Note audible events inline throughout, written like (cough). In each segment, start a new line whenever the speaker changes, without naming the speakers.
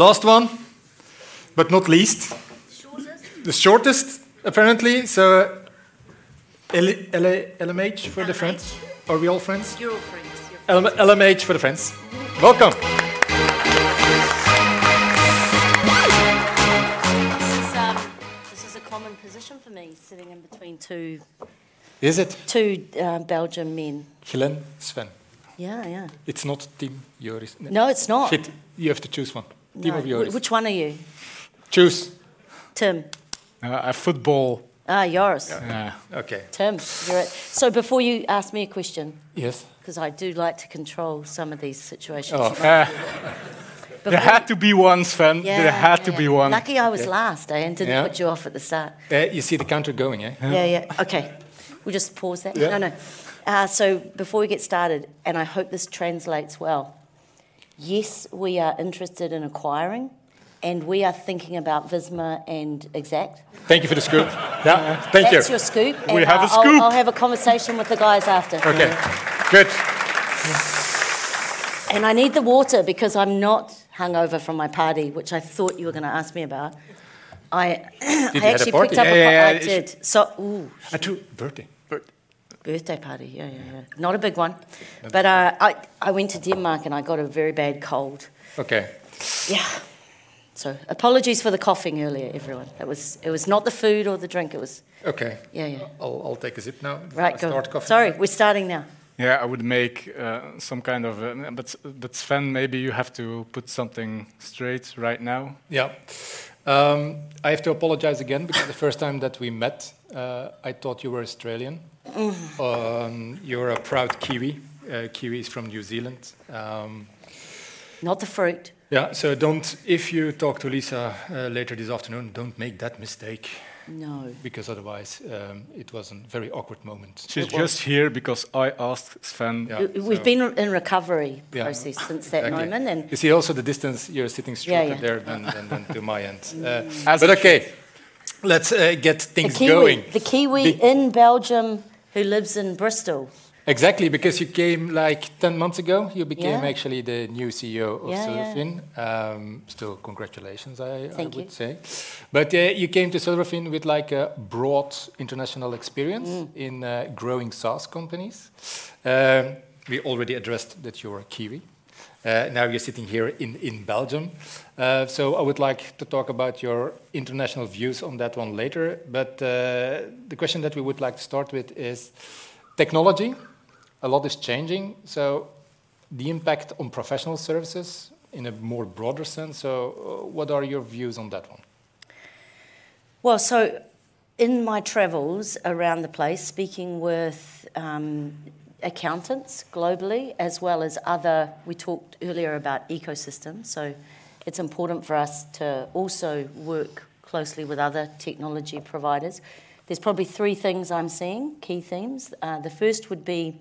Last one, but not least. Shortest. The shortest, apparently. So, L L LMH for LMH. the friends. Are we all friends?
You're all friends. You're
friends. LMH for the friends. Welcome.
This is a common position for me, sitting in between two.
Is it?
Two uh, Belgian men.
Helen, Sven.
Yeah, yeah.
It's not Tim Joris.
No, it's not.
Shit, you have to choose one. Team no. of Joris.
Which one are you?
Choose.
Tim.
Uh, football.
Ah, yours.
Yeah. Okay.
Tim, you're it. So before you ask me a question.
Yes.
Because I do like to control some of these situations.
Oh. Uh, there had to be one, Sven. Yeah, there had to
yeah.
be one.
Lucky I was yeah. last, eh, and didn't yeah. put you off at the start.
Uh, you see the counter going, eh?
Yeah, yeah. Okay. We'll just pause that. No, no. Uh, so before we get started, and I hope this translates well, yes, we are interested in acquiring, and we are thinking about Visma and Exact.
Thank you for the scoop. yeah, thank
That's
you.
That's your scoop.
We have
I'll,
a scoop.
I'll, I'll, have a conversation with the guys after.
Okay, good.
And I need the water because I'm not hungover from my party, which I thought you were going to ask me about. I, (clears throat) I actually picked up
yeah, a yeah,
I did. So, ooh.
A true birthday.
Birthday party, yeah, yeah, yeah. Not a big one. But uh, I, I went to Denmark and I got a very bad cold.
Okay.
Yeah. So apologies for the coughing earlier, everyone. It was, it was not the food or the drink, it was...
Okay.
Yeah, yeah.
I'll, I'll take a sip now.
Right, go. Sorry, we're starting now.
Yeah, I would make uh, some kind of, uh, but but Sven, maybe you have to put something straight right now.
Yeah, um, I have to apologize again because the first time that we met, uh, I thought you were Australian. Um, you're a proud Kiwi. Uh, Kiwi is from New Zealand. Um,
Not the fruit.
Yeah, so don't. If you talk to Lisa uh, later this afternoon, don't make that mistake.
No.
Because otherwise, um, it was a very awkward moment.
She's just here because I asked Sven.
Yeah, We've so been in recovery yeah. process since that exactly. moment. And
you see also the distance, you're sitting straighter yeah, there than, than, than, to my end. (laughs) Uh, but okay, let's uh, get things
the Kiwi,
going.
The Kiwi the in Belgium who lives in Bristol.
Exactly, because you came like 10 months ago. You became yeah. actually the new CEO of yeah, Silverfin. Yeah. Um, still, congratulations, I, I would you. say. But uh, you came to Silverfin with like a broad international experience mm. in uh, growing SaaS companies. Um, we already addressed that you're a Kiwi. Uh, now you're sitting here in, in Belgium. Uh, so I would like to talk about your international views on that one later. But uh, the question that we would like to start with is technology a lot is changing. So the impact on professional services in a more broader sense. So what are your views on that one?
Well, so in my travels around the place, speaking with um, accountants globally, as well as other, we talked earlier about ecosystems. So it's important for us to also work closely with other technology providers. There's probably three things I'm seeing, key themes. Uh, the first would be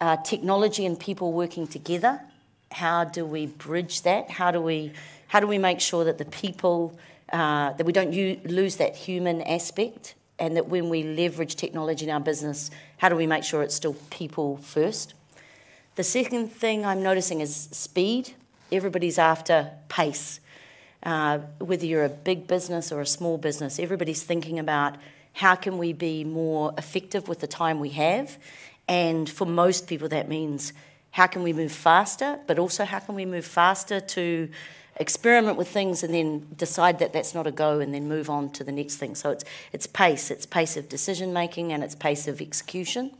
uh, technology and people working together. How do we bridge that? How do we how do we make sure that the people uh, that we don't u- lose that human aspect, and that when we leverage technology in our business, how do we make sure it's still people first? The second thing I'm noticing is speed. Everybody's after pace. Uh, whether you're a big business or a small business, everybody's thinking about how can we be more effective with the time we have and for most people, that means how can we move faster, but also how can we move faster to experiment with things and then decide that that's not a go and then move on to the next thing. So it's, it's pace, it's pace of decision making and it's pace of execution.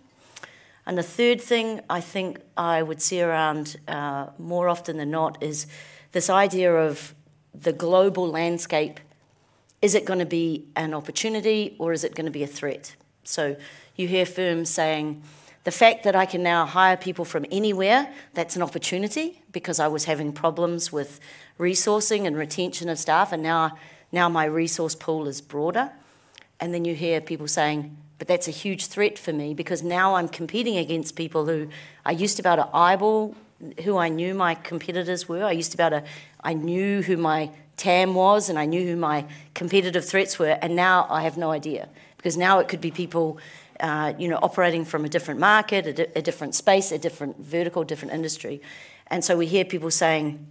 And the third thing I think I would see around uh, more often than not is this idea of the global landscape. Is it going to be an opportunity or is it going to be a threat? So you hear firms saying, the fact that I can now hire people from anywhere, that's an opportunity because I was having problems with resourcing and retention of staff, and now, now my resource pool is broader. And then you hear people saying, but that's a huge threat for me because now I'm competing against people who I used to be able to eyeball who I knew my competitors were. I used to be able to, I knew who my TAM was and I knew who my competitive threats were, and now I have no idea because now it could be people uh, you know, operating from a different market, a, di- a, different space, a different vertical, different industry. And so we hear people saying,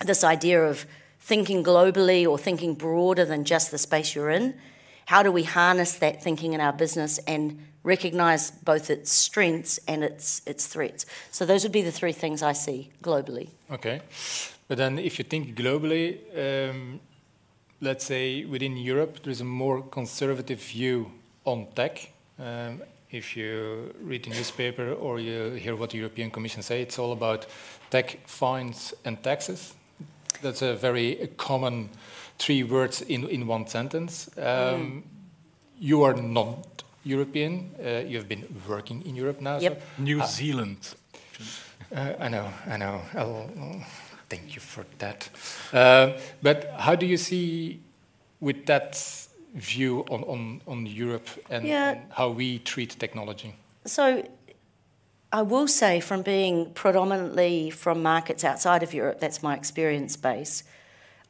this idea of thinking globally or thinking broader than just the space you're in. How do we harness that thinking in our business and recognize both its strengths and its its threats? So those would be the three things I see globally.
Okay, but then if you think globally, um, let's say within Europe, there's a more conservative view on tech. Um, if you read the newspaper or you hear what the European Commission say, it's all about tech fines and taxes. That's a very common three words in, in one sentence. Um, mm. You are not European. Uh, you have been working in Europe now.
Yep.
So, New uh, Zealand.
Uh, I know, I know. I'll, thank you for that. Uh, but how do you see with that view on, on, on Europe and, yeah. and how we treat technology?
So I will say, from being predominantly from markets outside of Europe, that's my experience base.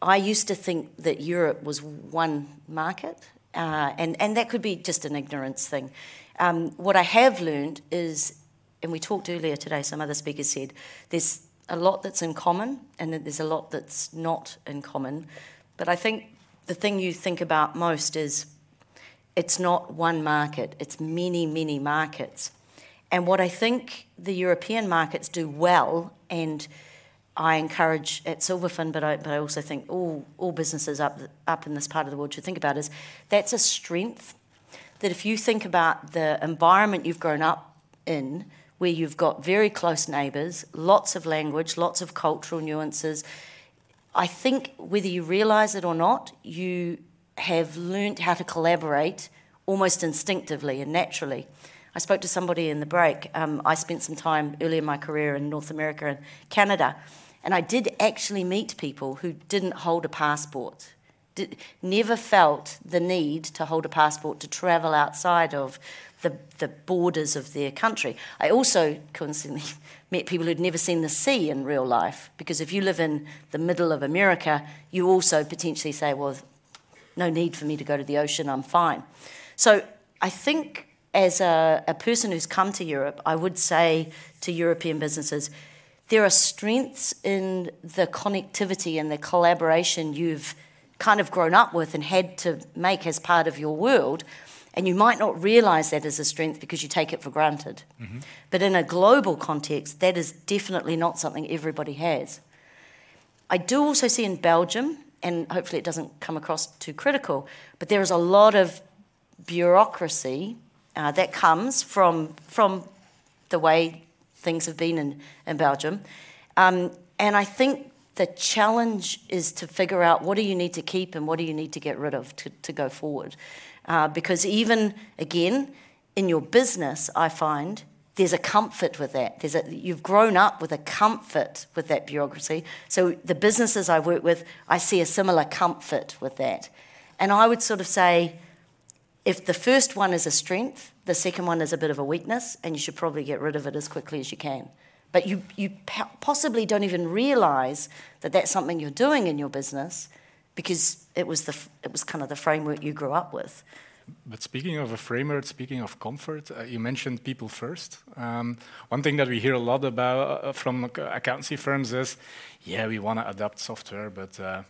I used to think that Europe was one market, uh, and, and that could be just an ignorance thing. Um, what I have learned is, and we talked earlier today, some other speakers said, there's a lot that's in common and there's a lot that's not in common. But I think the thing you think about most is it's not one market, it's many, many markets. And what I think the European markets do well, and I encourage at Silverfin, but I, but I also think all, all businesses up, up in this part of the world should think about is that's a strength. That if you think about the environment you've grown up in, where you've got very close neighbours, lots of language, lots of cultural nuances, I think whether you realise it or not, you have learnt how to collaborate almost instinctively and naturally. I spoke to somebody in the break. Um, I spent some time early in my career in North America and Canada, and I did actually meet people who didn't hold a passport, did, never felt the need to hold a passport to travel outside of the, the borders of their country. I also coincidentally (laughs) met people who'd never seen the sea in real life, because if you live in the middle of America, you also potentially say, well, no need for me to go to the ocean, I'm fine. So I think as a, a person who's come to Europe, I would say to European businesses, there are strengths in the connectivity and the collaboration you've kind of grown up with and had to make as part of your world and you might not realize that as a strength because you take it for granted. Mm-hmm. But in a global context, that is definitely not something everybody has. I do also see in Belgium, and hopefully it doesn't come across too critical, but there is a lot of bureaucracy uh, that comes from, from the way things have been in, in Belgium. Um, and I think the challenge is to figure out what do you need to keep and what do you need to get rid of to, to go forward. Uh, because even, again, in your business, I find there's a comfort with that. There's a, you've grown up with a comfort with that bureaucracy. So the businesses I work with, I see a similar comfort with that. And I would sort of say, if the first one is a strength, the second one is a bit of a weakness, and you should probably get rid of it as quickly as you can. But you, you possibly don't even realize that that's something you're doing in your business because it was the it was kind of the framework you grew up with.
But speaking of a framework, speaking of comfort, uh, you mentioned people first. Um, one thing that we hear a lot about uh, from accountancy firms is, yeah, we want to adopt software, but uh,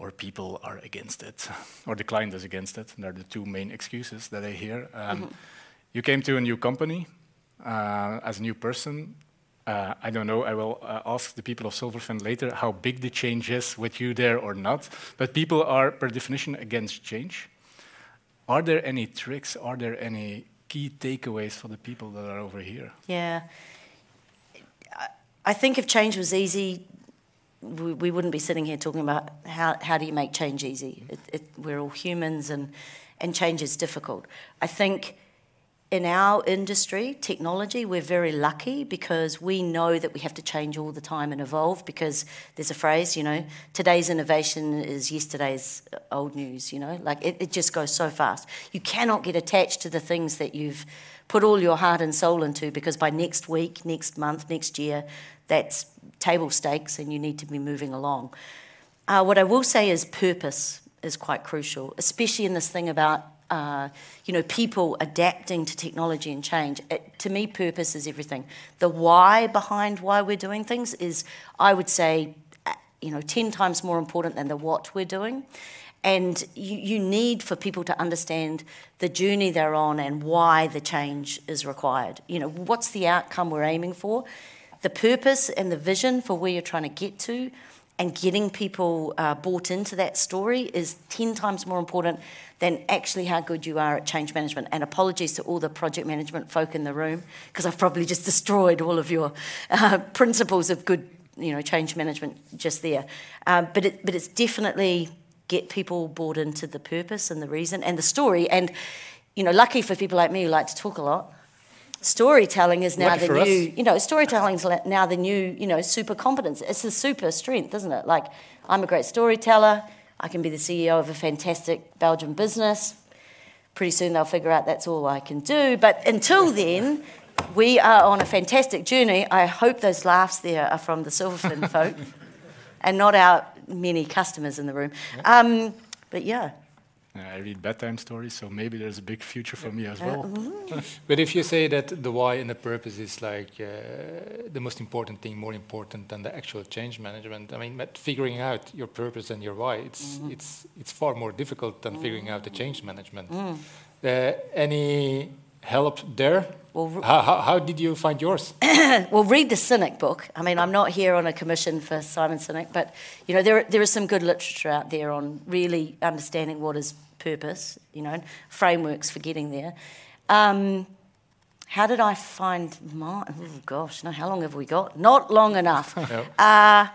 or people are against it, (laughs) or the client is against it. They're the two main excuses that I hear. Um, mm -hmm. You came to a new company uh, as a new person. Uh, I don't know, I will uh, ask the people of Silverfin later how big the change is with you there or not. But people are, per definition, against change. Are there any tricks? Are there any key takeaways for the people that are over here?
Yeah. I think if change was easy, we, we wouldn't be sitting here talking about how, how do you make change easy. It, it, we're all humans and, and change is difficult. I think in our industry, technology, we're very lucky because we know that we have to change all the time and evolve because there's a phrase, you know, today's innovation is yesterday's old news, you know, like it, it just goes so fast. You cannot get attached to the things that you've put all your heart and soul into because by next week, next month, next year, that's table stakes and you need to be moving along. Uh, what I will say is purpose is quite crucial, especially in this thing about uh, you know, people adapting to technology and change. It, to me, purpose is everything. The why behind why we're doing things is, I would say, you know, 10 times more important than the what we're doing. And you, you need for people to understand the journey they're on and why the change is required. You know, what's the outcome we're aiming for? The purpose and the vision for where you're trying to get to and getting people uh, bought into that story is 10 times more important than actually how good you are at change management. And apologies to all the project management folk in the room, because I've probably just destroyed all of your uh, principles of good you know, change management just there. Um, but, it, but it's definitely get people bought into the purpose and the reason and the story. And, you know, lucky for people like me who like to talk a lot, storytelling is now lucky the new, us. you know, storytelling is now the new, you know, super competence. It's a super strength, isn't it? Like, I'm a great storyteller. I can be the CEO of a fantastic Belgian business. Pretty soon they'll figure out that's all I can do. But until (laughs) then, we are on a fantastic journey. I hope those laughs there are from the Silverfin (laughs) folk and not our many customers in the room. Um, but yeah.
I read bedtime stories, so maybe there's a big future for me as well.
Uh, (laughs) but if you say that the why and the purpose is like uh, the most important thing, more important than the actual change management, I mean, but figuring out your purpose and your why, it's mm. it's it's far more difficult than mm. figuring out the change management. Mm. Uh, any help there? Well, how, how, how, did you find yours? (coughs)
well, read the Sinek book. I mean, I'm not here on a commission for Simon Sinek, but you know, there there is some good literature out there on really understanding what is purpose. You know, frameworks for getting there. Um, how did I find my? Oh gosh, no. How long have we got? Not long enough. (laughs) uh,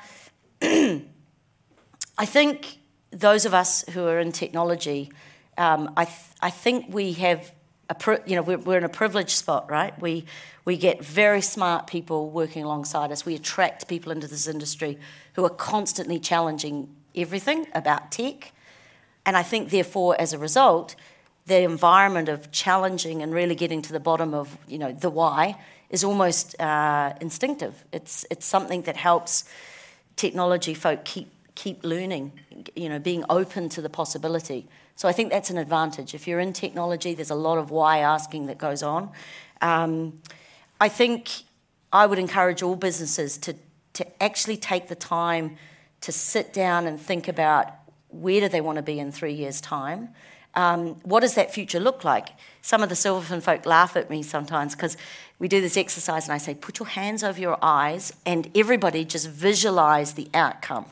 (clears throat) I think those of us who are in technology, um, I th- I think we have a, you know, we're, we're in a privileged spot, right? We, we get very smart people working alongside us. We attract people into this industry who are constantly challenging everything about tech. And I think, therefore, as a result, the environment of challenging and really getting to the bottom of, you know, the why is almost uh, instinctive. It's, it's something that helps technology folk keep, keep learning, you know, being open to the possibility. So I think that's an advantage. If you're in technology, there's a lot of why asking that goes on. Um, I think I would encourage all businesses to, to actually take the time to sit down and think about where do they want to be in three years' time. Um, what does that future look like? Some of the Silverfin folk laugh at me sometimes because we do this exercise and I say, put your hands over your eyes and everybody just visualize the outcome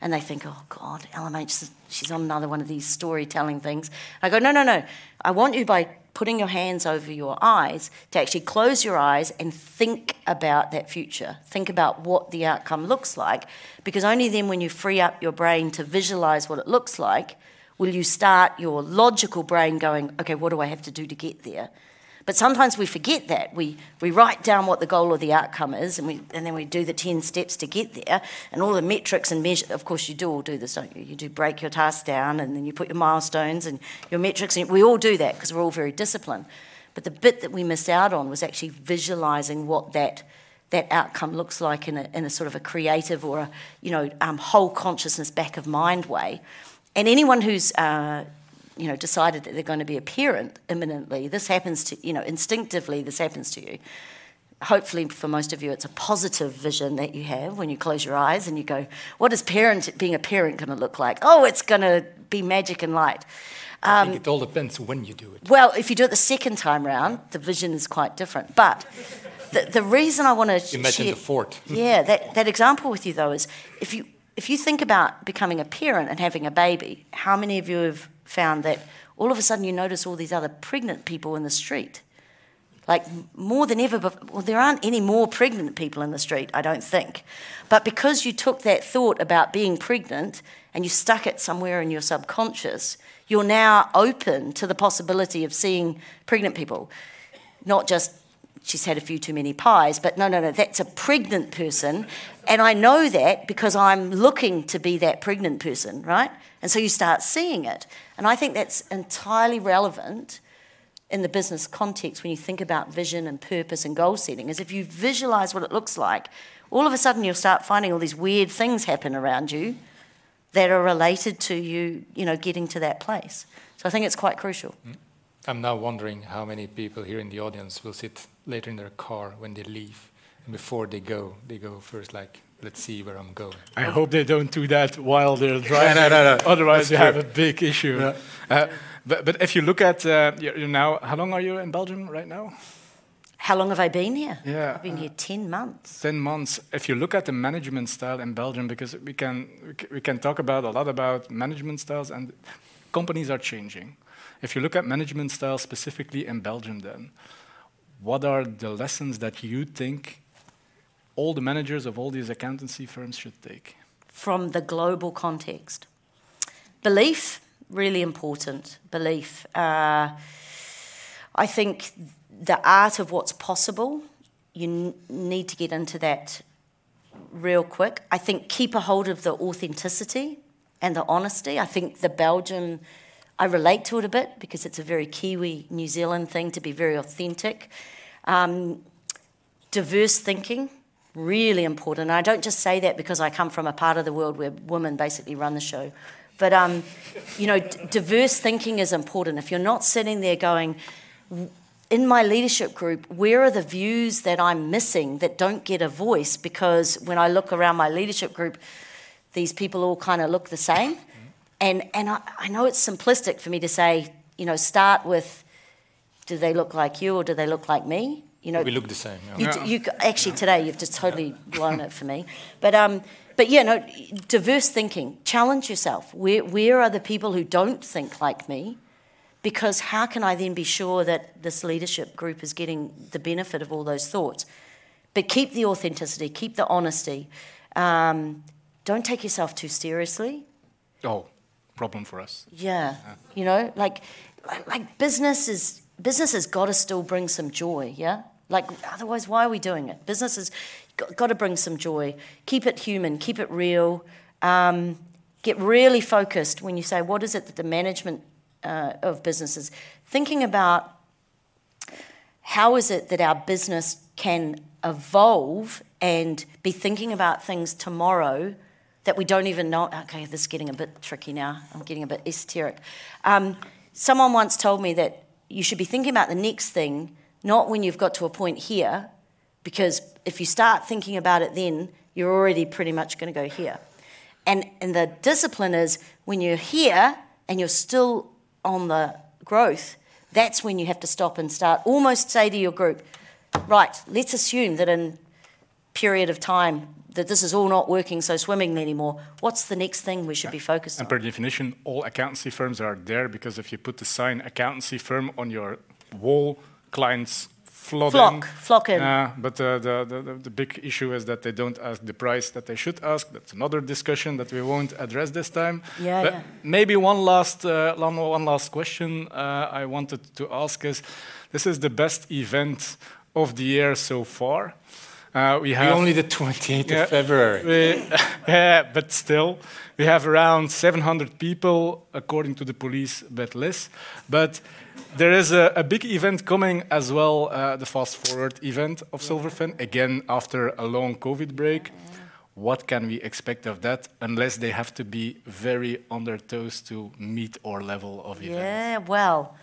and they think, oh God, LMH, she's on another one of these storytelling things. I go, no, no, no. I want you by putting your hands over your eyes to actually close your eyes and think about that future. Think about what the outcome looks like, because only then, when you free up your brain to visualize what it looks like, will you start your logical brain going, okay, what do I have to do to get there? But sometimes we forget that. We, we write down what the goal or the outcome is, and, we, and then we do the 10 steps to get there, and all the metrics and measure. Of course, you do all do this, don't you? You do break your tasks down, and then you put your milestones and your metrics. And we all do that because we're all very disciplined. But the bit that we missed out on was actually visualizing what that that outcome looks like in a, in a sort of a creative or a you know um, whole consciousness back of mind way. And anyone who's uh, you know, decided that they're going to be a parent imminently, this happens to, you know, instinctively, this happens to you. Hopefully, for most of you, it's a positive vision that you have when you close your eyes and you go, What is parent, being a parent going to look like? Oh, it's going to be magic and light.
I think um, it all depends when you do it.
Well, if you do it the second time round, the vision is quite different. But the, the reason I want to (laughs)
imagine share, the fort. (laughs)
yeah, that, that example with you though is if you if you think about becoming a parent and having a baby, how many of you have found that all of a sudden you notice all these other pregnant people in the street. Like more than ever, before. well, there aren't any more pregnant people in the street, I don't think. But because you took that thought about being pregnant and you stuck it somewhere in your subconscious, you're now open to the possibility of seeing pregnant people. Not just she's had a few too many pies, but no, no, no, that's a pregnant person. And I know that because I'm looking to be that pregnant person, right? And so you start seeing it. And I think that's entirely relevant in the business context when you think about vision and purpose and goal setting, is if you visualize what it looks like, all of a sudden you'll start finding all these weird things happen around you that are related to you, you know, getting to that place. So I think it's quite crucial. Mm.
I'm now wondering how many people here in the audience will sit later in their car when they leave, and before they go, they go first like let's see where I'm going.
I hope they don't do that while they're driving. (laughs) no, no, no. Otherwise, you have a big issue. Yeah. Uh, but, but if you look at uh, you now, how long are you in Belgium right now?
How long have I been here?
Yeah,
I've been uh, here ten months.
Ten months. If you look at the management style in Belgium, because we can we can talk about a lot about management styles, and companies are changing. If you look at management styles specifically in Belgium, then what are the lessons that you think all the managers of all these accountancy firms should take?
From the global context. Belief, really important. Belief. Uh, I think the art of what's possible, you need to get into that real quick. I think keep a hold of the authenticity and the honesty. I think the Belgian, I relate to it a bit because it's a very Kiwi, New Zealand thing to be very authentic. Um, diverse thinking, really important. And I don't just say that because I come from a part of the world where women basically run the show. But, um, you know, d- diverse thinking is important. If you're not sitting there going, in my leadership group, where are the views that I'm missing that don't get a voice? Because when I look around my leadership group, these people all kind of look the same. And, and I, I know it's simplistic for me to say, you know, start with do they look like you or do they look like me?
You know, we look the same. Yeah.
You, you, actually today you've just totally blown it for me. But um, but yeah, no, diverse thinking. Challenge yourself. Where where are the people who don't think like me? Because how can I then be sure that this leadership group is getting the benefit of all those thoughts? But keep the authenticity, keep the honesty. Um, don't take yourself too seriously.
Oh, problem for us.
Yeah, yeah. you know, like like business is business has got to still bring some joy, yeah? Like, otherwise, why are we doing it? Business has got, to bring some joy. Keep it human, keep it real. Um, get really focused when you say, what is it that the management uh, of businesses thinking about how is it that our business can evolve and be thinking about things tomorrow that we don't even know? Okay, this is getting a bit tricky now. I'm getting a bit esoteric. Um, someone once told me that you should be thinking about the next thing, not when you've got to a point here, because if you start thinking about it then, you're already pretty much going to go here. And, and the discipline is when you're here and you're still on the growth, that's when you have to stop and start almost say to your group, right, let's assume that in period of time that this is all not working so swimmingly anymore. What's the next thing we should be focused
and
on?
And per definition, all accountancy firms are there because if you put the sign accountancy firm on your wall, clients flood
flock,
in.
Flock in.
Uh, but uh, the, the, the, big issue is that they don't ask the price that they should ask. That's another discussion that we won't address this time.
Yeah,
but
yeah.
Maybe one last, uh, one last question uh, I wanted to ask is, this is the best event of the year so far.
Uh, we have only the 28th yeah, of February.
We, (laughs) yeah, but still, we have around 700 people, according to the police, but less. But there is a, a big event coming as well, uh, the Fast Forward event of Silverfin, again after a long COVID break. What can we expect of that, unless they have to be very on their toes to meet our level of event?
Yeah, well,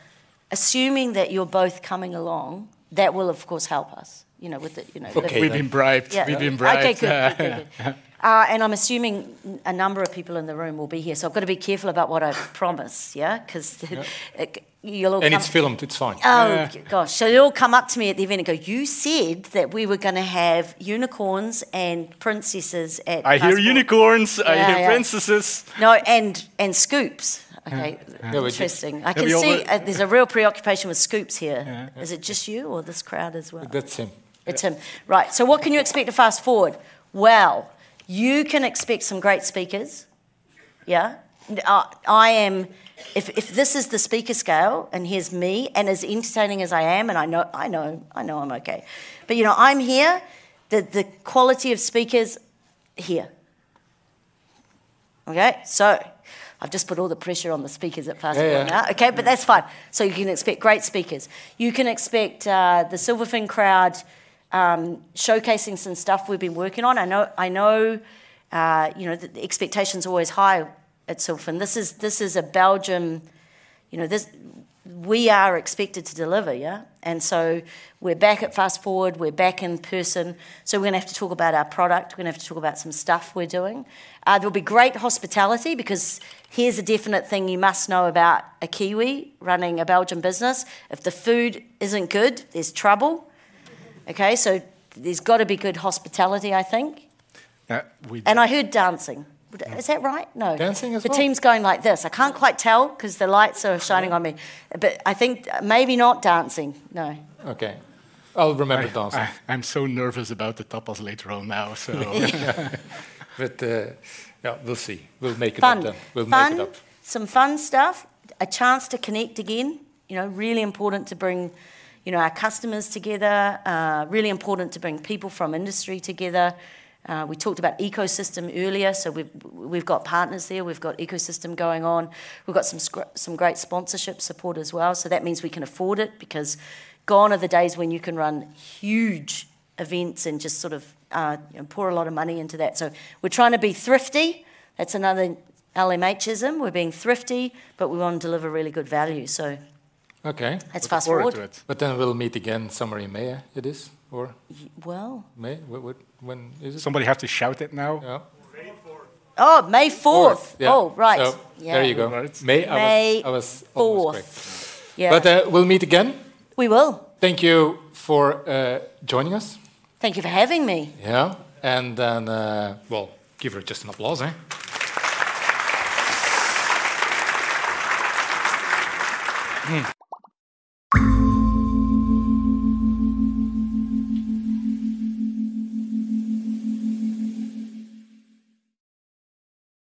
assuming that you're both coming along, that will of course help us you know, with the, you know.
Okay, we've been bribed. Yeah. We've been bribed.
Okay, good. good, (laughs) good. Uh, and I'm assuming a number of people in the room will be here, so I've got to be careful about what I promise, yeah, because (laughs) yeah. you'll all.
And it's filmed. It's fine.
Oh yeah. gosh! So you'll come up to me at the event and go, "You said that we were going to have unicorns and princesses at."
I hear unicorns. Yeah, I hear princesses.
No, and and scoops. Okay, interesting. I can see uh, there's a real preoccupation with scoops here. Is it just you or this crowd as well?
That's him.
It's him. Right. So, what can you expect to fast forward? Well, you can expect some great speakers. Yeah. Uh, I am. If, if this is the speaker scale, and here's me, and as entertaining as I am, and I know, I know, I know, I'm okay. But you know, I'm here. The the quality of speakers here. Okay. So. I've just put all the pressure on the speakers at Fast yeah, yeah. now. Okay, but that's fine. So you can expect great speakers. You can expect uh, the Silverfin crowd um, showcasing some stuff we've been working on. I know, I know, uh, you know, the, expectations are always high at Silverfin. This is this is a Belgium, you know, this we are expected to deliver, yeah? And so we're back at Fast Forward, we're back in person. So we're going to have to talk about our product, we're going to have to talk about some stuff we're doing. Uh, there'll be great hospitality because here's a definite thing you must know about a Kiwi running a Belgian business. If the food isn't good, there's trouble. Okay, so there's got to be good hospitality, I think. Uh, and I heard dancing. Is that right? No.
Dancing as
the
well?
team's going like this. I can't quite tell because the lights are shining on me. But I think maybe not dancing. No.
Okay. I'll remember I, dancing.
I, am so nervous about the tapas later on now. So. (laughs)
but uh, yeah, we'll see. We'll make it
fun.
up then. We'll
fun,
make it up.
Some fun stuff. A chance to connect again. You know, really important to bring you know, our customers together, uh, really important to bring people from industry together. Uh, we talked about ecosystem earlier, so we've, we've got partners there, we've got ecosystem going on, we've got some, some great sponsorship support as well, so that means we can afford it because gone are the days when you can run huge events and just sort of uh, you know, pour a lot of money into that. So we're trying to be thrifty, that's another LMHism, we're being thrifty, but we want to deliver really good value, so
Okay.
Let's fast forward. forward.
But then we'll meet again somewhere in May, it is? Or?
Well.
May? What, what, when is it?
Somebody have to shout it now.
Yeah.
Oh, May 4th. Yeah. Oh, right. So,
yeah. There you go. Right. May,
May
I was,
I was 4th.
Yeah. But uh, we'll meet again.
We will.
Thank you for uh, joining us.
Thank you for having me.
Yeah. And then, uh, well, give her just an applause, eh? Hmm.